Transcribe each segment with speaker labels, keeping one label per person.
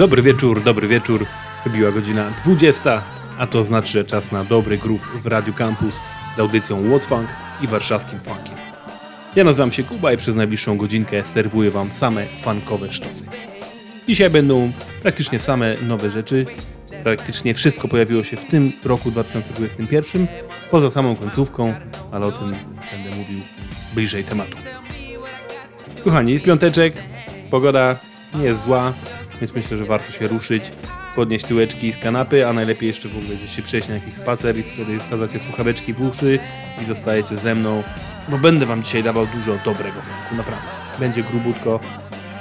Speaker 1: Dobry wieczór, dobry wieczór. Wybiła godzina 20, a to znaczy, że czas na dobry groove w Radio Campus z audycją What's Funk i warszawskim funkiem. Ja nazywam się Kuba i przez najbliższą godzinkę serwuję Wam same funkowe sztosy. Dzisiaj będą praktycznie same nowe rzeczy. Praktycznie wszystko pojawiło się w tym roku 2021, poza samą końcówką, ale o tym będę mówił bliżej tematu. Kochani, jest piąteczek, pogoda nie jest zła, więc myślę, że warto się ruszyć, podnieść tyłeczki z kanapy, a najlepiej jeszcze w ogóle gdzieś się przejść na jakiś spacer i wtedy wsadzacie słuchaweczki w uszy i zostajecie ze mną, bo będę wam dzisiaj dawał dużo dobrego funku, naprawdę. Będzie grubutko,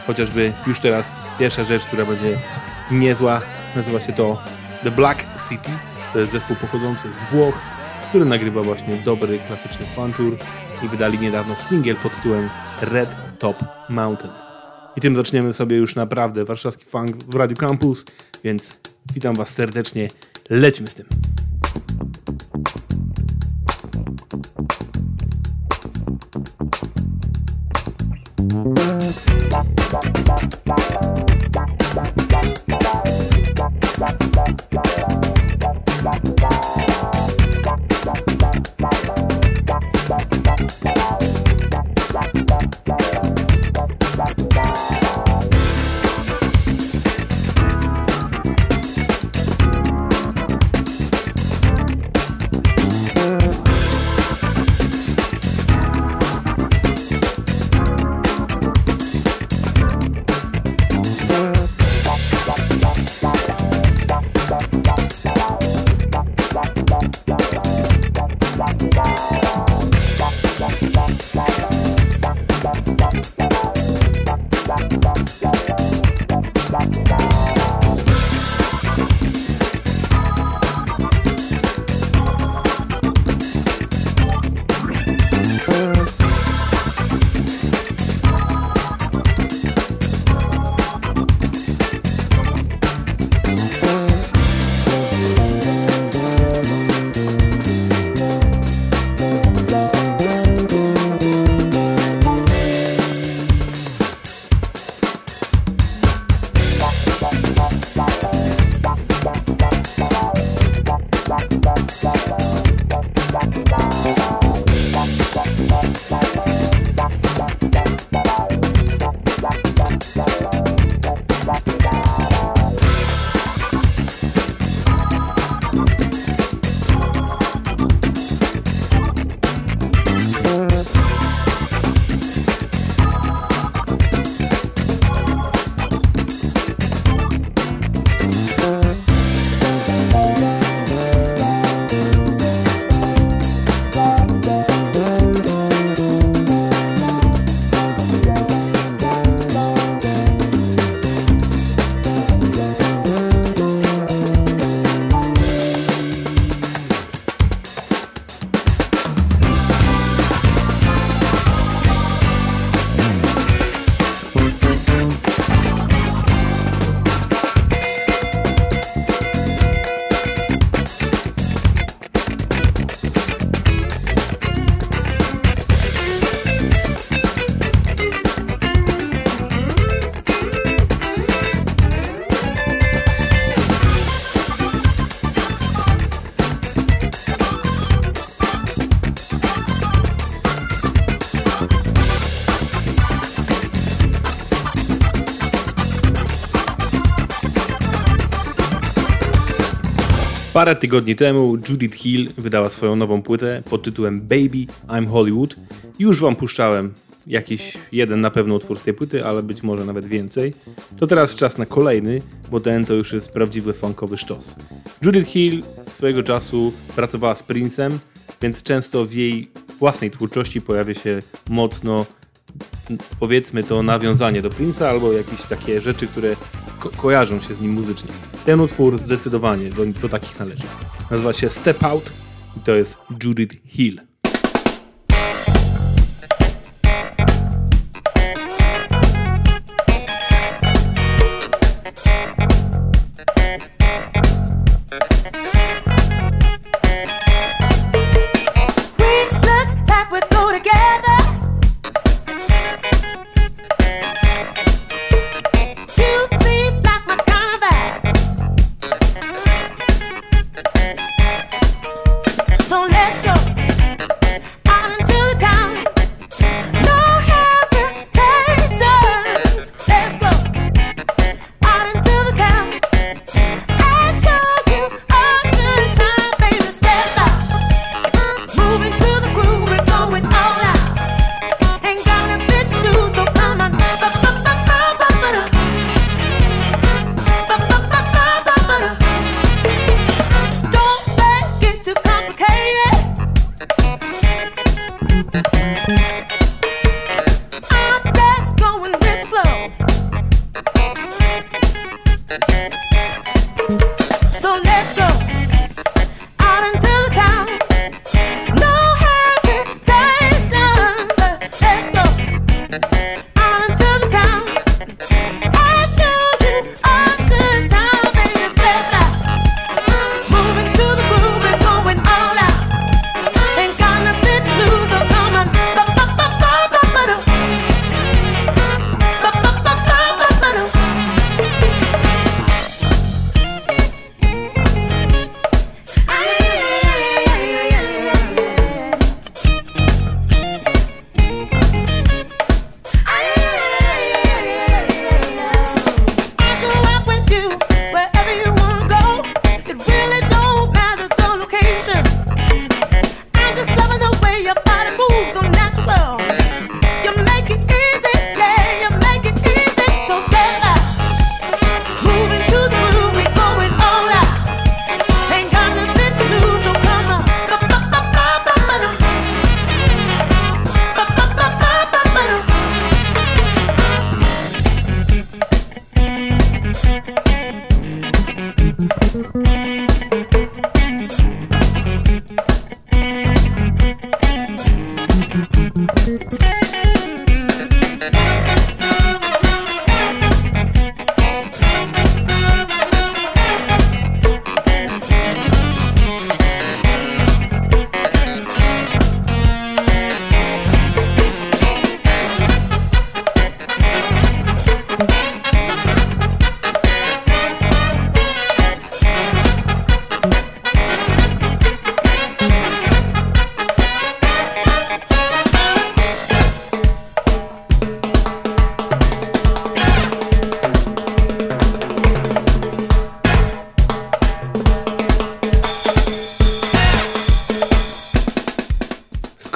Speaker 1: chociażby już teraz pierwsza rzecz, która będzie niezła, nazywa się to The Black City. To jest zespół pochodzący z Włoch, który nagrywa właśnie dobry, klasyczny funchur i wydali niedawno singiel pod tytułem Red Top Mountain. I tym zaczniemy sobie już naprawdę warszawski funk w Radio Campus, więc witam Was serdecznie. Lećmy z tym. Parę tygodni temu Judith Hill wydała swoją nową płytę pod tytułem Baby I'm Hollywood. Już wam puszczałem jakiś jeden na pewno utwór z tej płyty, ale być może nawet więcej. To teraz czas na kolejny, bo ten to już jest prawdziwy funkowy sztos. Judith Hill swojego czasu pracowała z Prince'em, więc często w jej własnej twórczości pojawia się mocno powiedzmy to nawiązanie do Prince'a albo jakieś takie rzeczy, które ko kojarzą się z nim muzycznie. Ten utwór zdecydowanie do, do takich należy. Nazywa się Step Out i to jest Judith Hill.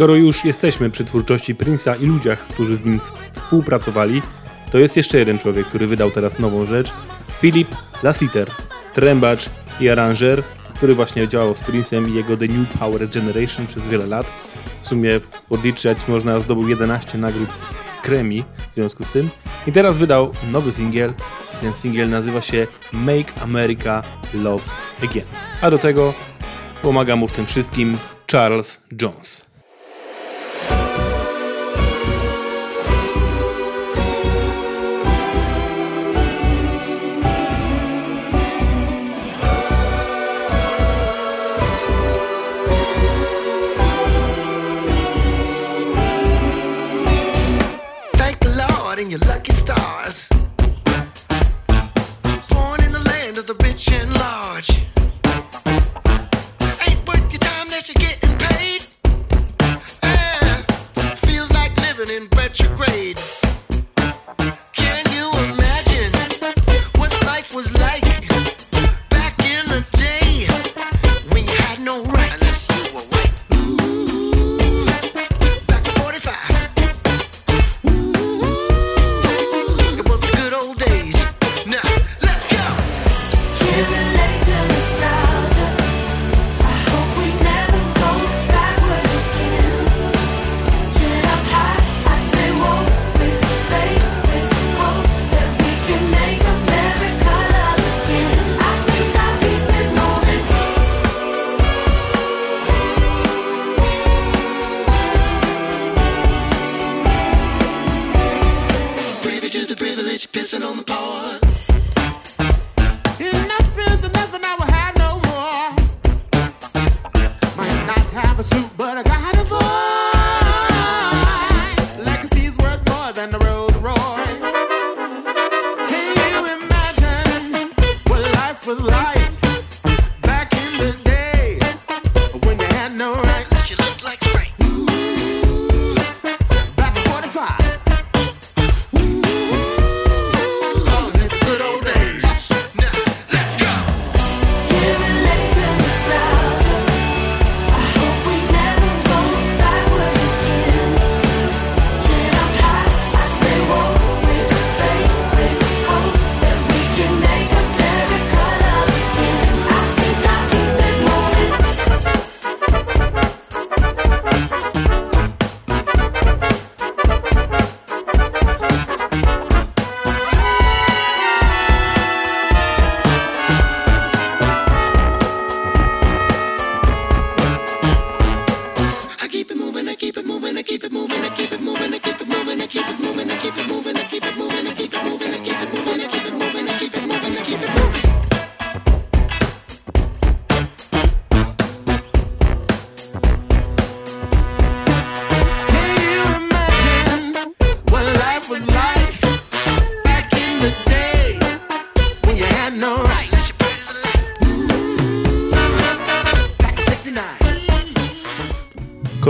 Speaker 1: Skoro już jesteśmy przy twórczości Prince'a i ludziach, którzy z nim współpracowali, to jest jeszcze jeden człowiek, który wydał teraz nową rzecz. Philip Lassiter, trębacz i aranżer, który właśnie działał z Prince'em i jego The New Power Generation przez wiele lat. W sumie podliczać można zdobył 11 nagród Grammy w związku z tym. I teraz wydał nowy singiel. Ten singiel nazywa się Make America Love Again. A do tego pomaga mu w tym wszystkim Charles Jones.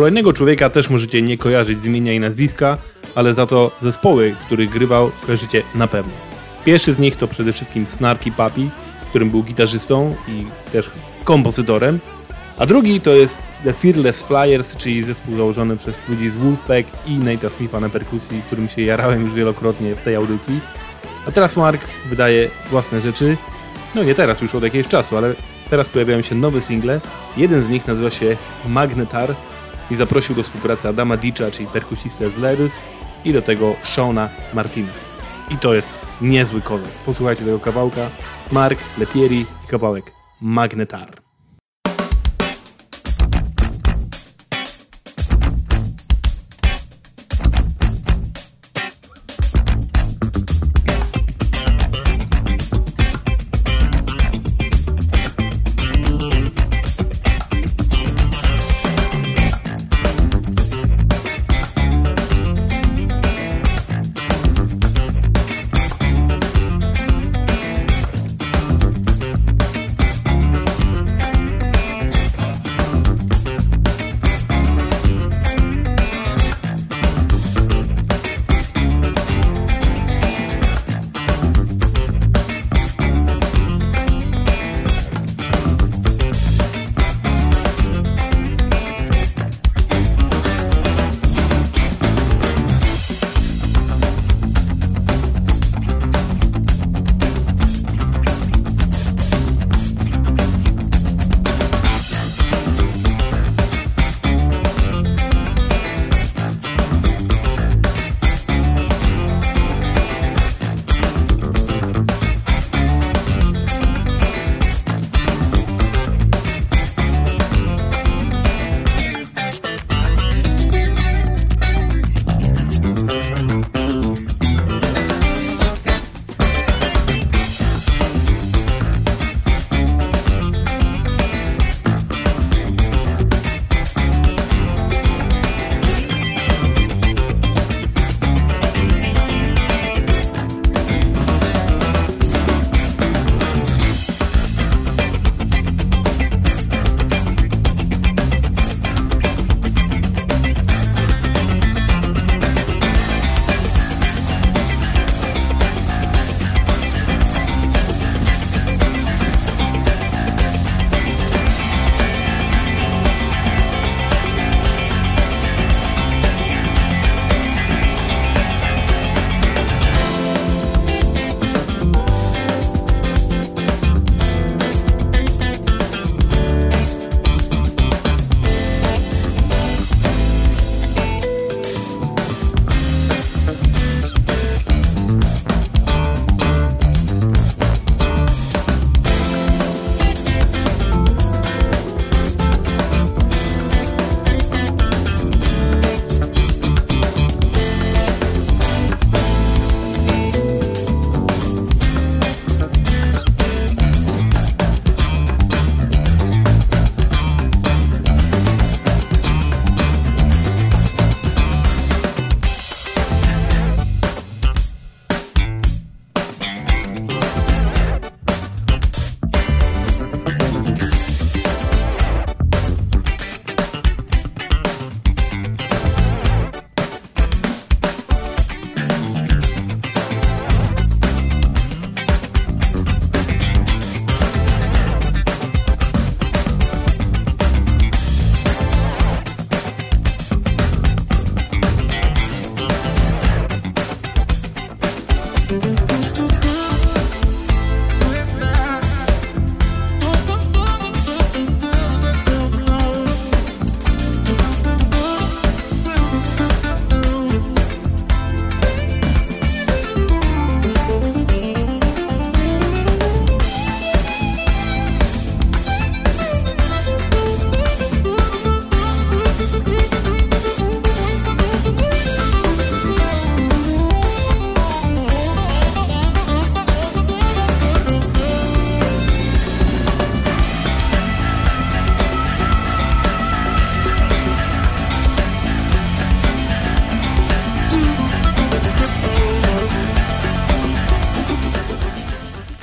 Speaker 1: Kolejnego człowieka też możecie nie kojarzyć z imienia i nazwiska, ale za to zespoły, których grywał, kojarzycie na pewno. Pierwszy z nich to przede wszystkim Snarky Papi, którym był gitarzystą i też kompozytorem, a drugi to jest The Fearless Flyers, czyli zespół założony przez ludzi z Wolfpack i Nate'a Smitha na perkusji, którym się jarałem już wielokrotnie w tej audycji. A teraz Mark wydaje własne rzeczy, no nie teraz, już od jakiegoś czasu, ale teraz pojawiają się nowe single. Jeden z nich nazywa się Magnetar, i zaprosił do współpracy Adama Dicza, czyli perkusistę z Lerys i do tego Shona Martina. I to jest niezły kolor. Posłuchajcie tego kawałka. Mark Letieri i kawałek Magnetar.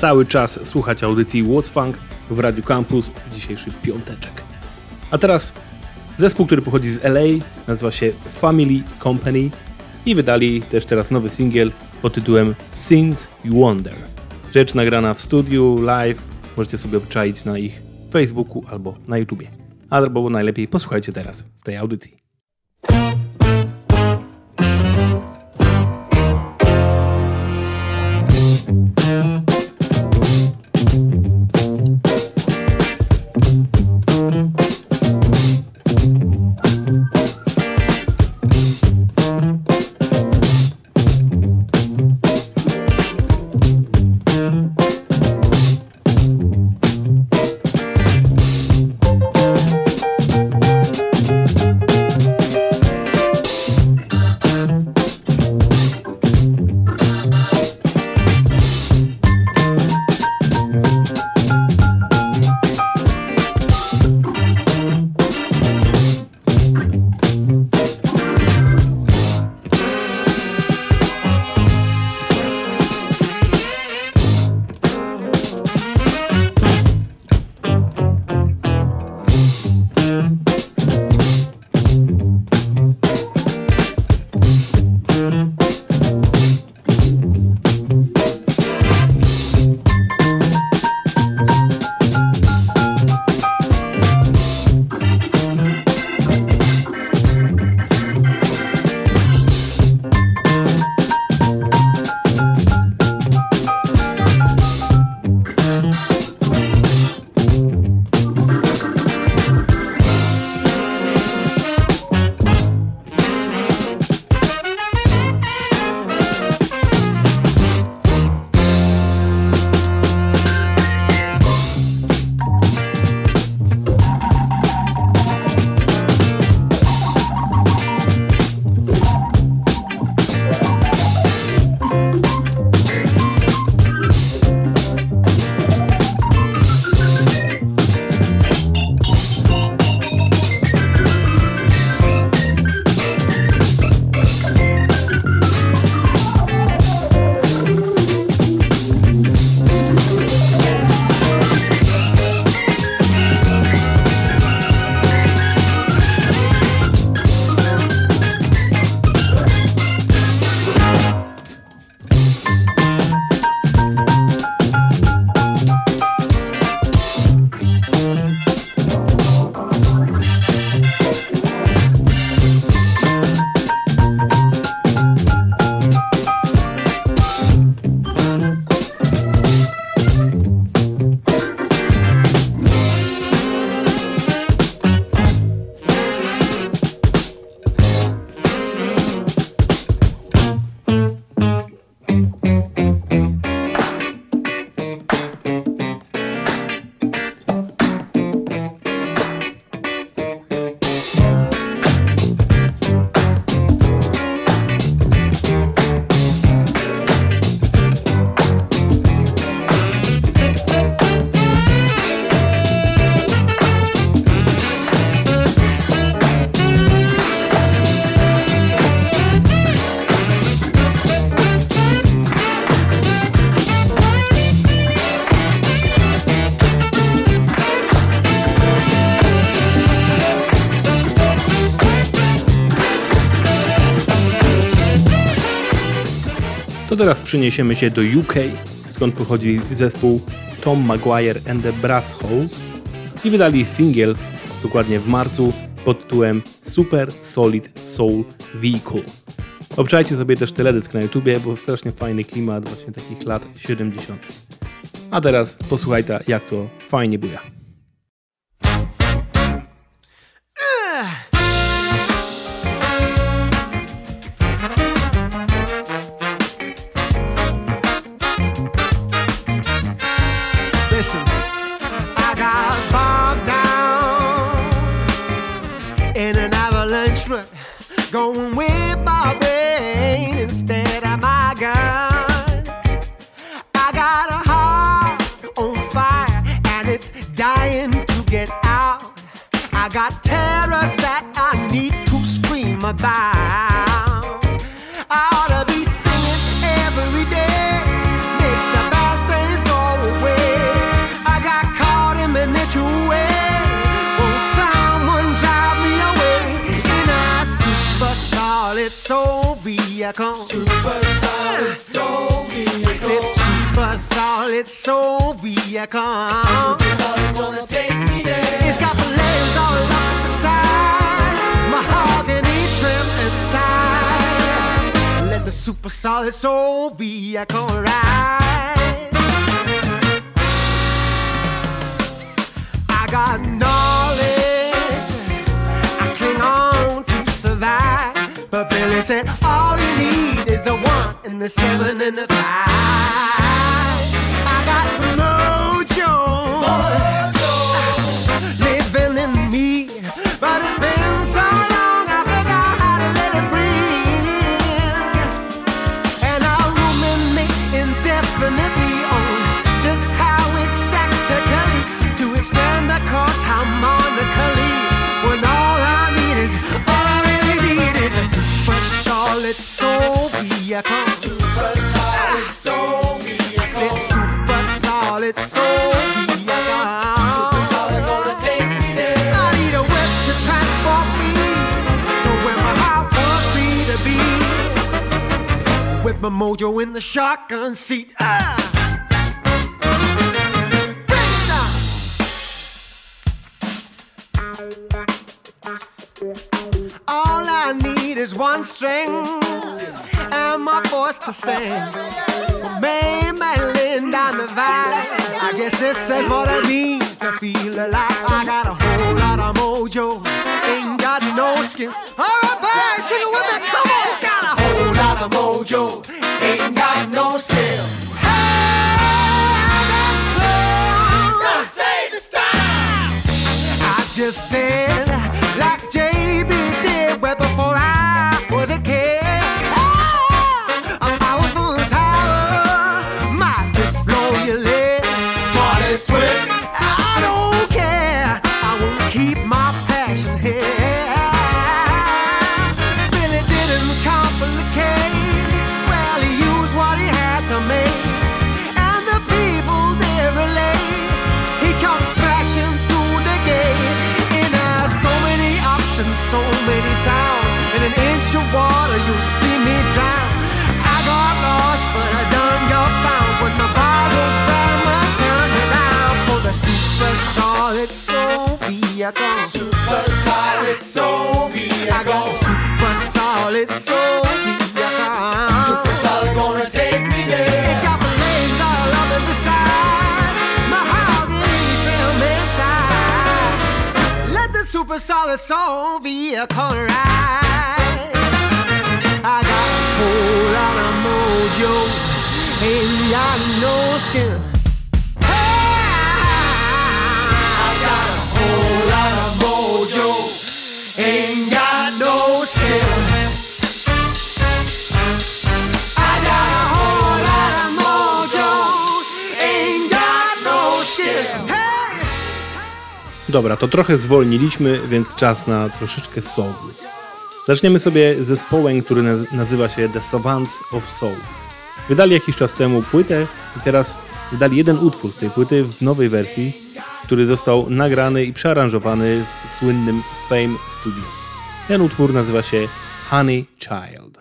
Speaker 1: Cały czas słuchać audycji What's Funk w Radio Campus w dzisiejszy piąteczek. A teraz zespół, który pochodzi z LA, nazywa się Family Company i wydali też teraz nowy singiel pod tytułem Since You Wonder. Rzecz nagrana w studiu, live, możecie sobie obczaić na ich Facebooku albo na YouTubie. Albo najlepiej posłuchajcie teraz w tej audycji. Teraz przeniesiemy się do UK, skąd pochodzi zespół Tom Maguire and the Brass Holes i wydali singiel dokładnie w marcu pod tytułem Super Solid Soul Vehicle. Obczajcie sobie też teledysk na YouTubie, bo strasznie fajny klimat właśnie takich lat 70. A teraz posłuchaj ta, jak to fajnie buja. My
Speaker 2: mojo in the shotgun seat. Ah! All I need is one string and my voice to sing. May Madeline down the valley. I guess this is what it means to feel alive. I got a whole lot of mojo, ain't got no skin. All right, boys, sing it with me. Come on, lot of mojo, ain't got no skill. The style. I just did solid soul vehicle. Super solid soul vehicle. I got a super solid soul vehicle. Super solid gonna take me there. It got the legs all up in the side. Mahogany trim inside. Let the super solid soul vehicle ride. I got a whole lot of mojo. Ain't got no skin.
Speaker 1: Dobra, to trochę zwolniliśmy, więc czas na troszeczkę soul. Zaczniemy sobie zespołem, który naz- nazywa się The Savants of Soul. Wydali jakiś czas temu płytę i teraz wydali jeden utwór z tej płyty w nowej wersji, który został nagrany i przearanżowany w słynnym Fame Studios. Ten utwór nazywa się Honey Child.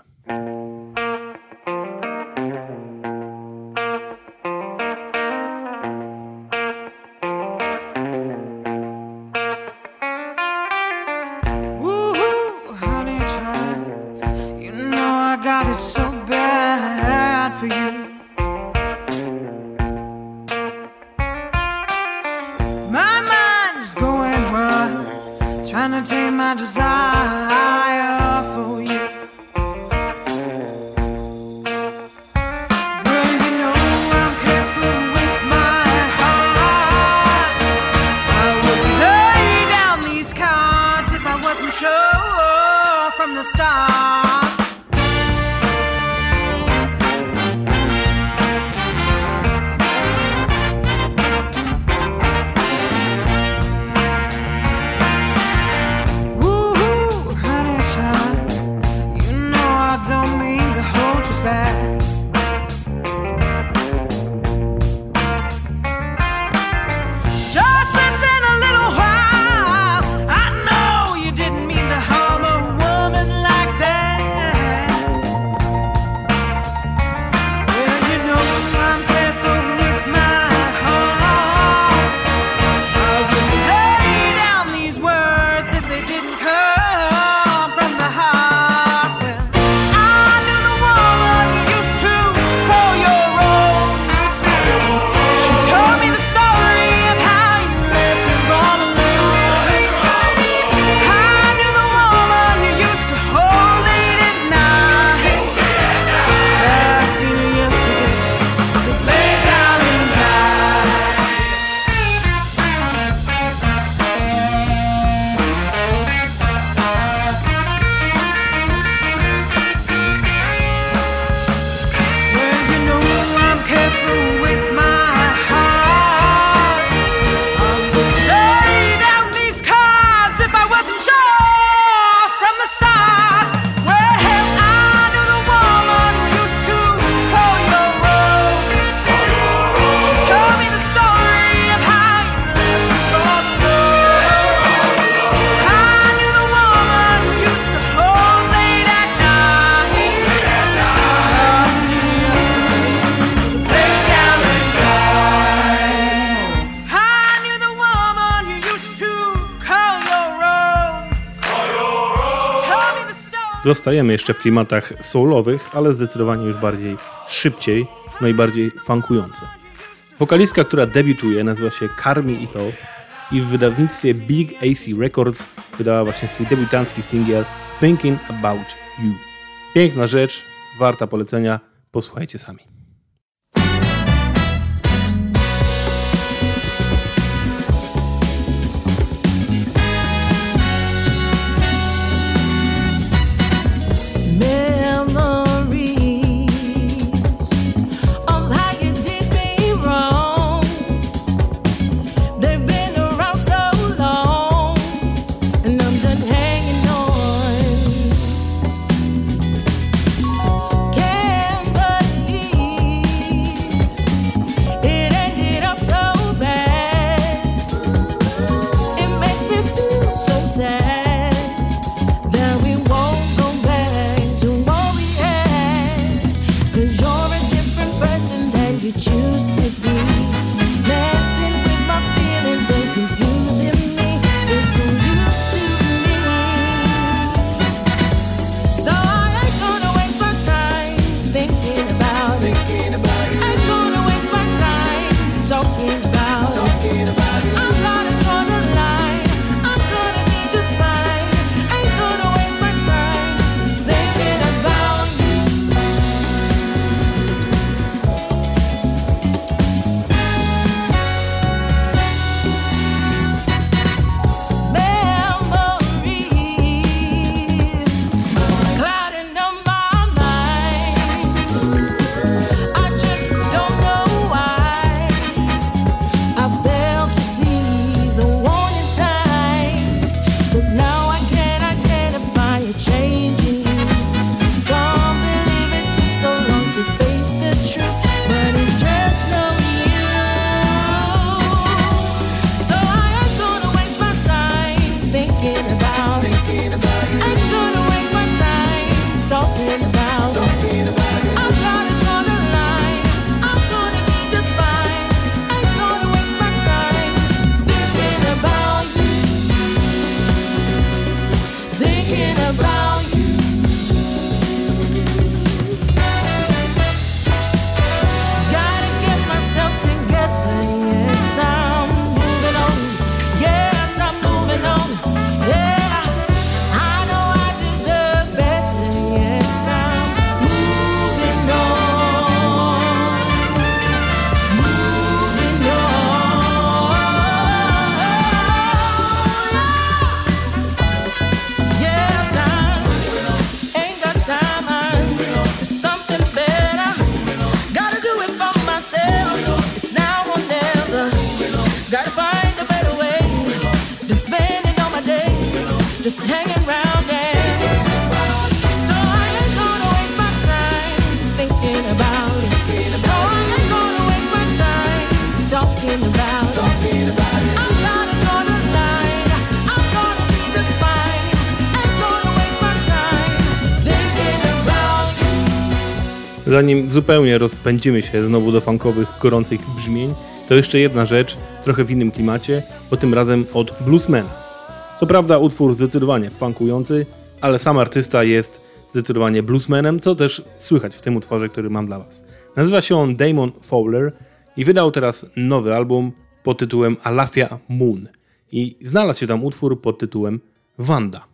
Speaker 3: Zostajemy jeszcze w klimatach soulowych, ale zdecydowanie już bardziej szybciej, no i bardziej funkująco. Wokalistka, która debiutuje, nazywa się Carmi Ito i w wydawnictwie Big AC Records wydała właśnie swój debiutancki singiel Thinking About You. Piękna rzecz, warta polecenia, posłuchajcie sami. zanim zupełnie rozpędzimy się znowu do funkowych, gorących brzmień, to jeszcze jedna rzecz, trochę w innym klimacie, bo tym razem od Bluesmana. Co prawda utwór zdecydowanie funkujący, ale sam artysta jest zdecydowanie bluesmanem, co też słychać w tym utworze, który mam dla Was. Nazywa się on Damon Fowler i wydał teraz nowy album pod tytułem Alafia Moon i znalazł się tam utwór pod tytułem Wanda.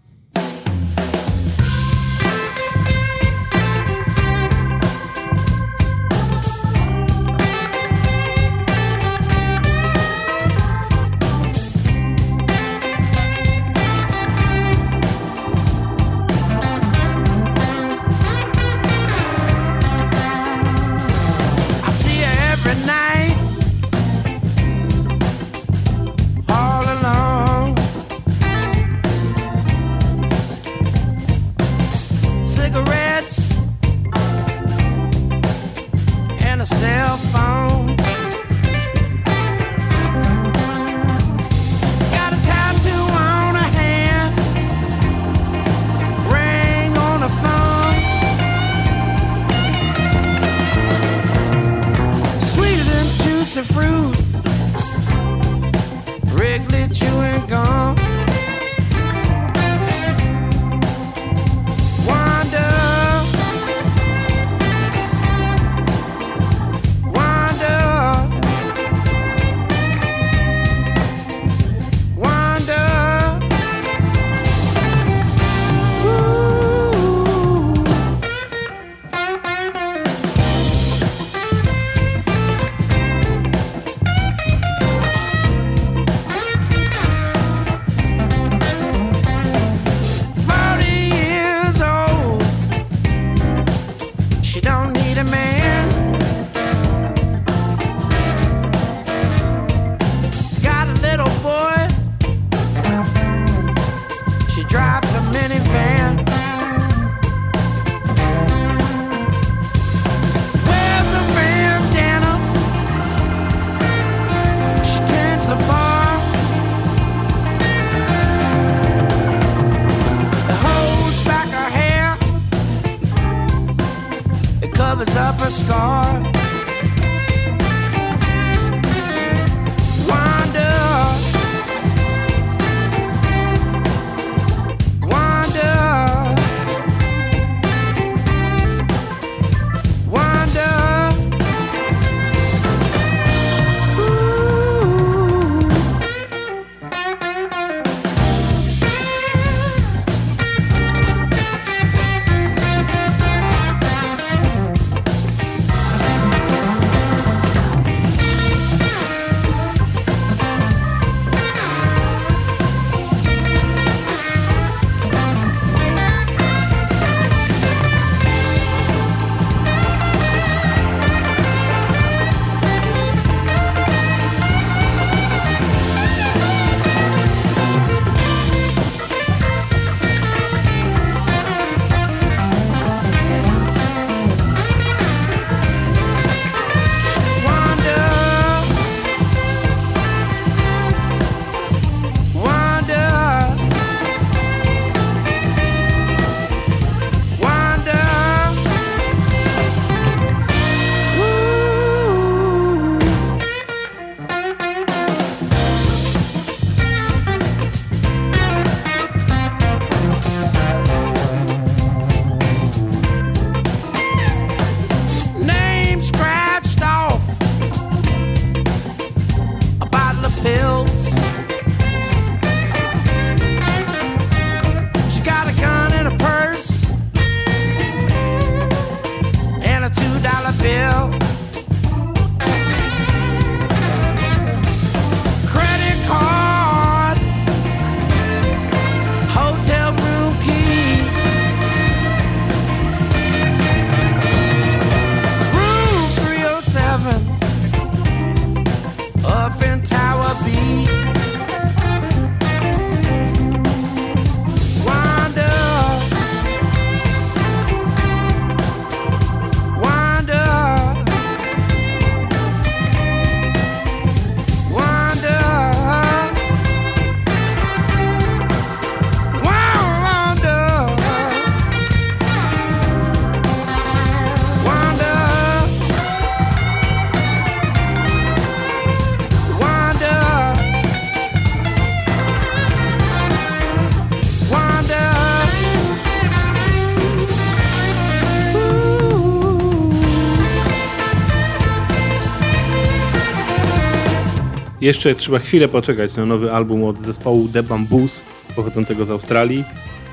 Speaker 1: Jeszcze trzeba chwilę poczekać na nowy album od zespołu The Bamboos, pochodzącego z Australii.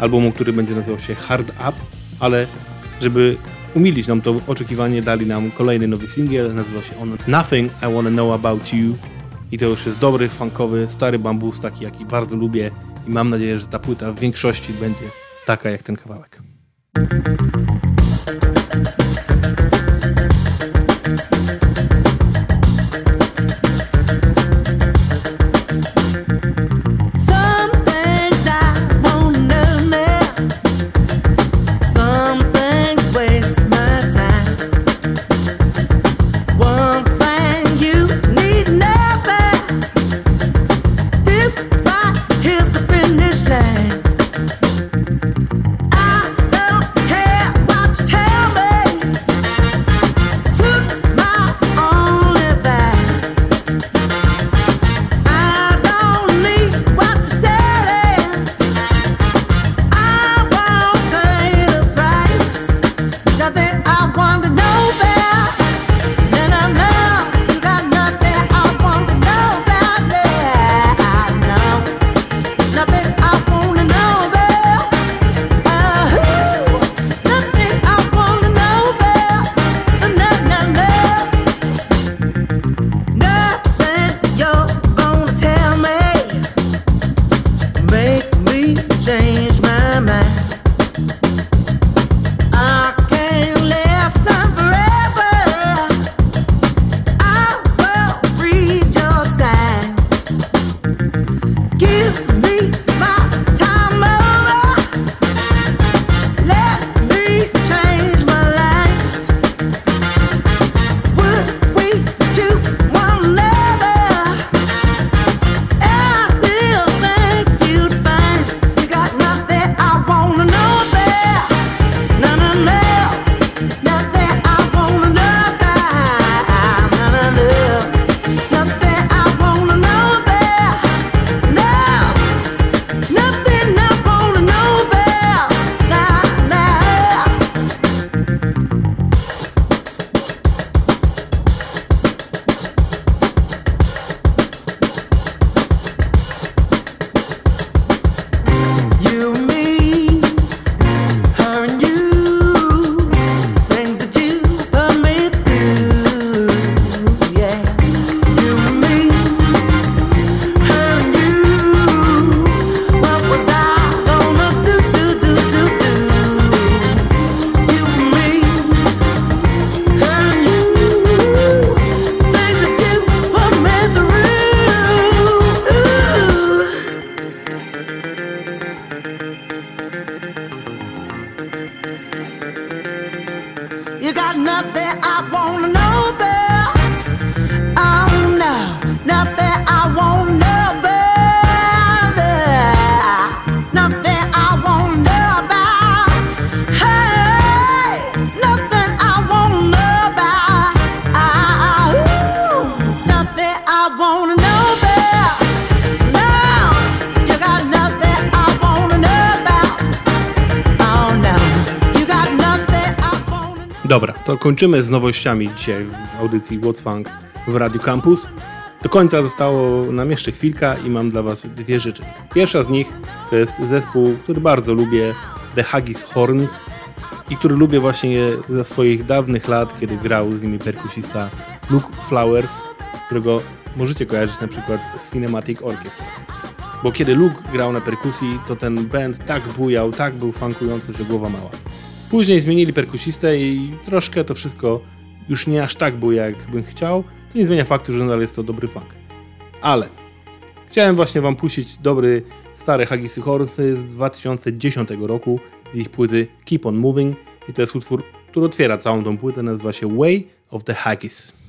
Speaker 1: Albumu, który będzie nazywał się Hard Up, ale żeby umilić nam to oczekiwanie, dali nam kolejny nowy singiel, nazywa się on Nothing I Wanna Know About You. I to już jest dobry, funkowy, stary bambus, taki jaki bardzo lubię i mam nadzieję, że ta płyta w większości będzie taka jak ten kawałek. Kończymy z nowościami dzisiaj w audycji What's Funk w Radio Campus. Do końca zostało nam jeszcze chwilka i mam dla Was dwie rzeczy. Pierwsza z nich to jest zespół, który bardzo lubię, The Haggis Horns i który lubię właśnie ze swoich dawnych lat, kiedy grał z nimi perkusista Luke Flowers, którego możecie kojarzyć na przykład z Cinematic Orchestra. Bo kiedy Luke grał na perkusji, to ten band tak bujał, tak był funkujący, że głowa mała. Później zmienili perkusistę i troszkę to wszystko już nie aż tak buja, jak bym chciał. To nie zmienia faktu, że nadal jest to dobry funk. Ale chciałem właśnie wam puścić dobry, stare Haggisy Horsy z 2010 roku, z ich płyty Keep On Moving. I to jest utwór, który otwiera całą tą płytę, nazywa się Way of the Haggis.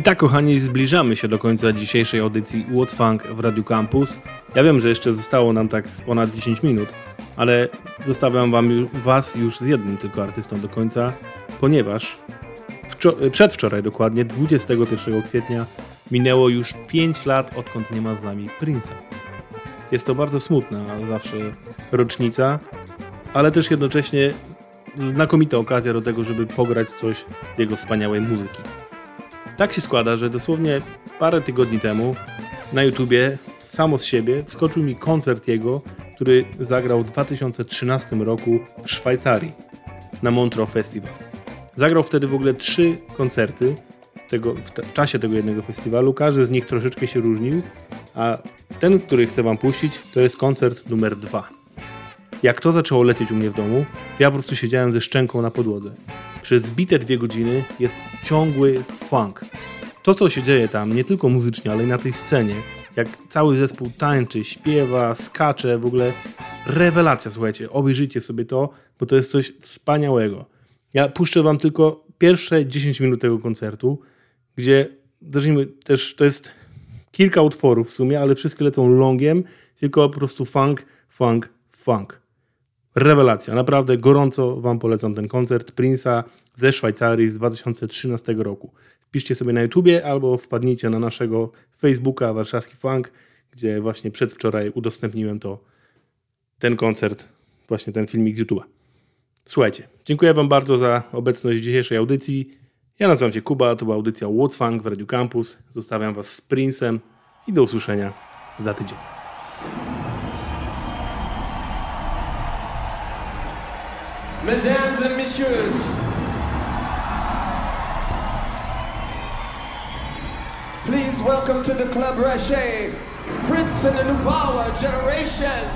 Speaker 1: I tak, kochani, zbliżamy się do końca dzisiejszej audycji What's Funk w Radio Campus. Ja wiem, że jeszcze zostało nam tak z ponad 10 minut, ale zostawiam wam was już z jednym tylko artystą do końca, ponieważ wczo- przedwczoraj dokładnie, 21 kwietnia, Minęło już 5 lat, odkąd nie ma z nami Prince'a. Jest to bardzo smutna zawsze rocznica, ale też jednocześnie znakomita okazja do tego, żeby pograć coś z jego wspaniałej muzyki. Tak się składa, że dosłownie parę tygodni temu na YouTubie samo z siebie wskoczył mi koncert jego, który zagrał w 2013 roku w Szwajcarii na Montreux Festival. Zagrał wtedy w ogóle trzy koncerty tego, w, w czasie tego jednego festiwalu. Każdy z nich troszeczkę się różnił, a ten, który chcę wam puścić, to jest koncert numer dwa. Jak to zaczęło lecieć u mnie w domu, ja po prostu siedziałem ze szczęką na podłodze. Przez bite dwie godziny jest ciągły funk. To, co się dzieje tam, nie tylko muzycznie, ale i na tej scenie, jak cały zespół tańczy, śpiewa, skacze, w ogóle rewelacja, słuchajcie, obejrzyjcie sobie to, bo to jest coś wspaniałego. Ja puszczę wam tylko pierwsze 10 minut tego koncertu, gdzie zacznijmy, też to jest kilka utworów w sumie, ale wszystkie lecą longiem, tylko po prostu funk, funk, funk. Rewelacja, naprawdę gorąco wam polecam ten koncert Prince'a ze Szwajcarii z 2013 roku. Wpiszcie sobie na YouTubie albo wpadnijcie na naszego Facebooka Warszawski Funk, gdzie właśnie przedwczoraj udostępniłem to ten koncert, właśnie ten filmik z YouTube'a. Słuchajcie, dziękuję Wam bardzo za obecność w dzisiejszej audycji. Ja nazywam się Kuba, to była audycja What's Funk w Radio Campus. Zostawiam Was z Prince'em i do usłyszenia za tydzień.
Speaker 4: Mesdames et messieurs, please welcome to the Club Rocher, Prince and the New Power Generation.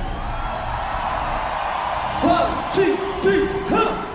Speaker 4: One, two, three, huh!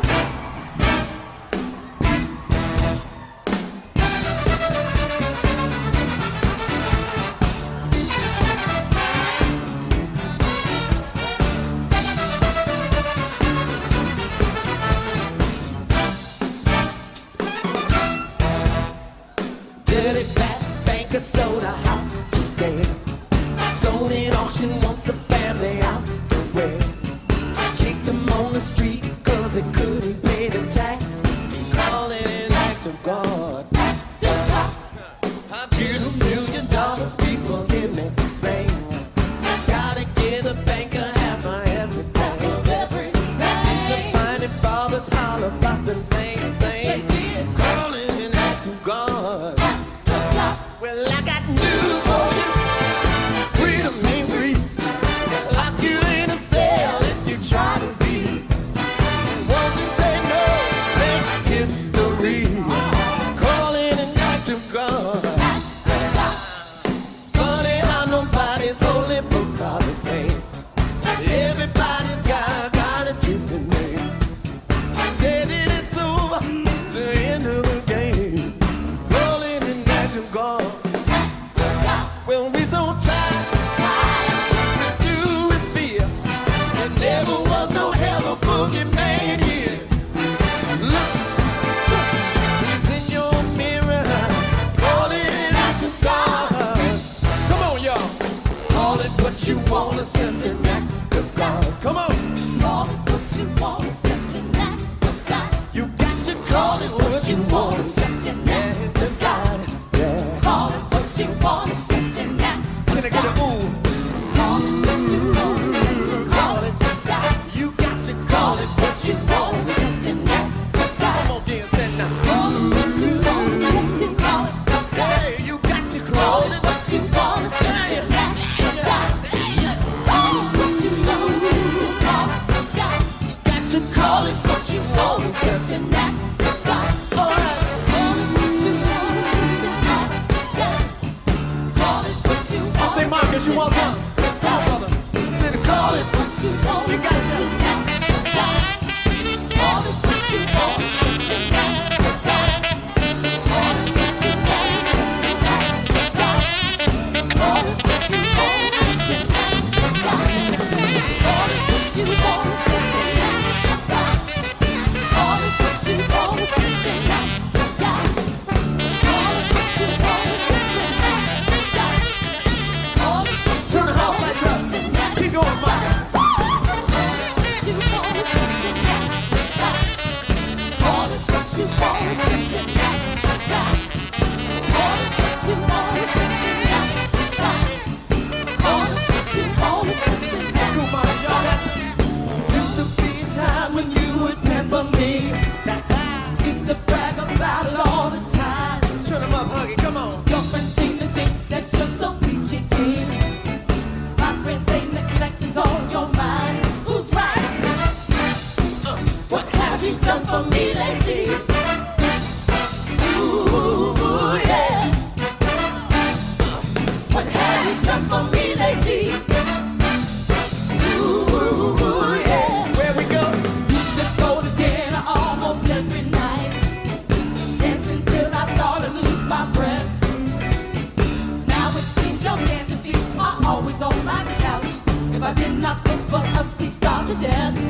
Speaker 5: I
Speaker 6: did not cooked for us, we starved to death.